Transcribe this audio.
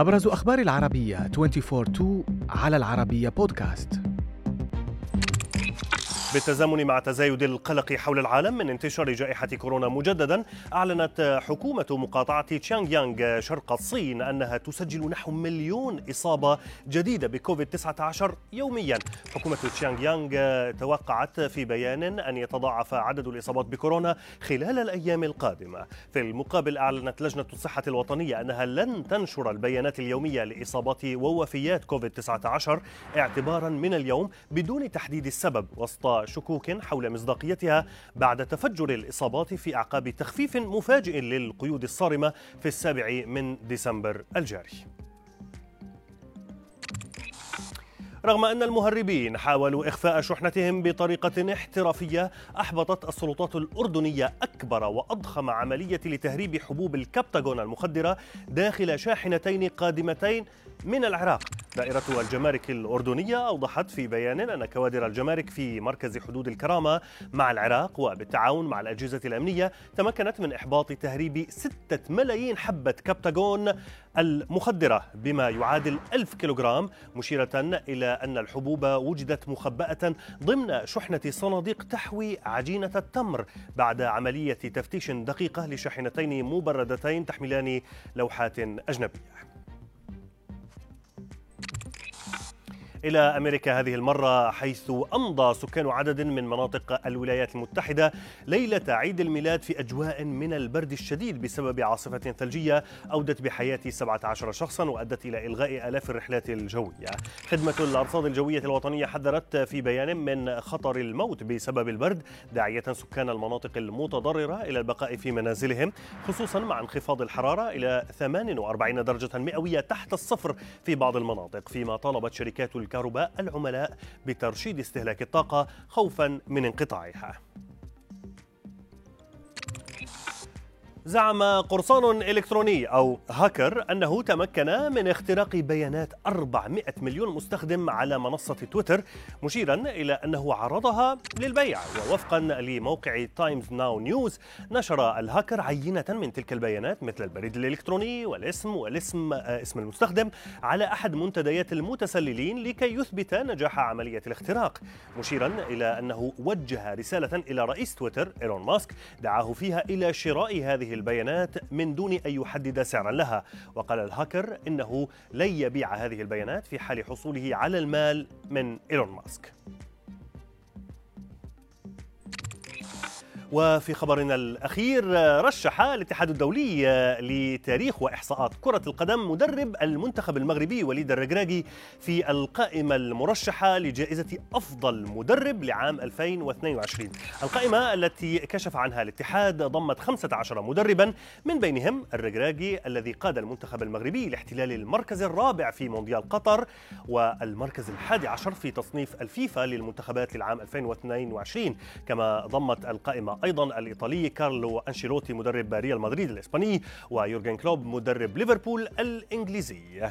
أبرز أخبار العربية 24 على العربية بودكاست بالتزامن مع تزايد القلق حول العالم من انتشار جائحة كورونا مجددا أعلنت حكومة مقاطعة تشانغ يانغ شرق الصين أنها تسجل نحو مليون إصابة جديدة بكوفيد 19 يوميا. حكومة تشانغ يانغ توقعت في بيان أن يتضاعف عدد الإصابات بكورونا خلال الأيام القادمة. في المقابل أعلنت لجنة الصحة الوطنية أنها لن تنشر البيانات اليومية لإصابات ووفيات كوفيد 19 اعتبارا من اليوم بدون تحديد السبب وسط شكوك حول مصداقيتها بعد تفجر الإصابات في أعقاب تخفيف مفاجئ للقيود الصارمة في السابع من ديسمبر الجاري. رغم أن المهربين حاولوا إخفاء شحنتهم بطريقة احترافية أحبطت السلطات الأردنية أكبر وأضخم عملية لتهريب حبوب الكبتاغون المخدرة داخل شاحنتين قادمتين من العراق. دائرة الجمارك الأردنية أوضحت في بيان أن كوادر الجمارك في مركز حدود الكرامة مع العراق وبالتعاون مع الأجهزة الأمنية تمكنت من إحباط تهريب ستة ملايين حبة كبتاغون المخدرة بما يعادل ألف كيلوغرام مشيرة إلى أن الحبوب وجدت مخبأة ضمن شحنة صناديق تحوي عجينة التمر. بعد عملية تفتيش دقيقة لشاحنتين مبردتين تحملان لوحات أجنبية. إلى أمريكا هذه المرة حيث أمضى سكان عدد من مناطق الولايات المتحدة ليلة عيد الميلاد في أجواء من البرد الشديد بسبب عاصفة ثلجية أودت بحياة 17 شخصا وأدت إلى إلغاء آلاف الرحلات الجوية. خدمة الأرصاد الجوية الوطنية حذرت في بيان من خطر الموت بسبب البرد داعية سكان المناطق المتضررة إلى البقاء في منازلهم خصوصا مع انخفاض الحرارة إلى 48 درجة مئوية تحت الصفر في بعض المناطق. فيما طالبت شركات الكهرباء العملاء بترشيد استهلاك الطاقة خوفا من انقطاعها. زعم قرصان إلكتروني أو هاكر أنه تمكن من اختراق بيانات 400 مليون مستخدم على منصة تويتر مشيرا إلى أنه عرضها للبيع. ووفقا لموقع تايمز ناو نيوز نشر الهاكر عينة من تلك البيانات مثل البريد الإلكتروني والاسم والاسم اسم المستخدم على أحد منتديات المتسللين لكي يثبت نجاح عملية الاختراق. مشيرا إلى أنه وجه رسالة إلى رئيس تويتر إيلون ماسك دعاه فيها إلى شراء هذه البيانات من دون أن يحدد سعرا لها. وقال الهاكر إنه لن يبيع هذه البيانات في حال حصوله على المال من إيلون ماسك. وفي خبرنا الأخير رشح الاتحاد الدولي لتاريخ وإحصاءات كرة القدم مدرب المنتخب المغربي وليد الركراكي في القائمة المرشحة لجائزة أفضل مدرب لعام 2022 القائمة التي كشف عنها الاتحاد ضمت 15 مدربا من بينهم الركراكي الذي قاد المنتخب المغربي لاحتلال المركز الرابع في مونديال قطر والمركز الحادي عشر في تصنيف الفيفا للمنتخبات للعام 2022 كما ضمت القائمة أيضا الإيطالي كارلو أنشيلوتي مدرب ريال مدريد الإسباني ويورجن كلوب مدرب ليفربول الإنجليزي.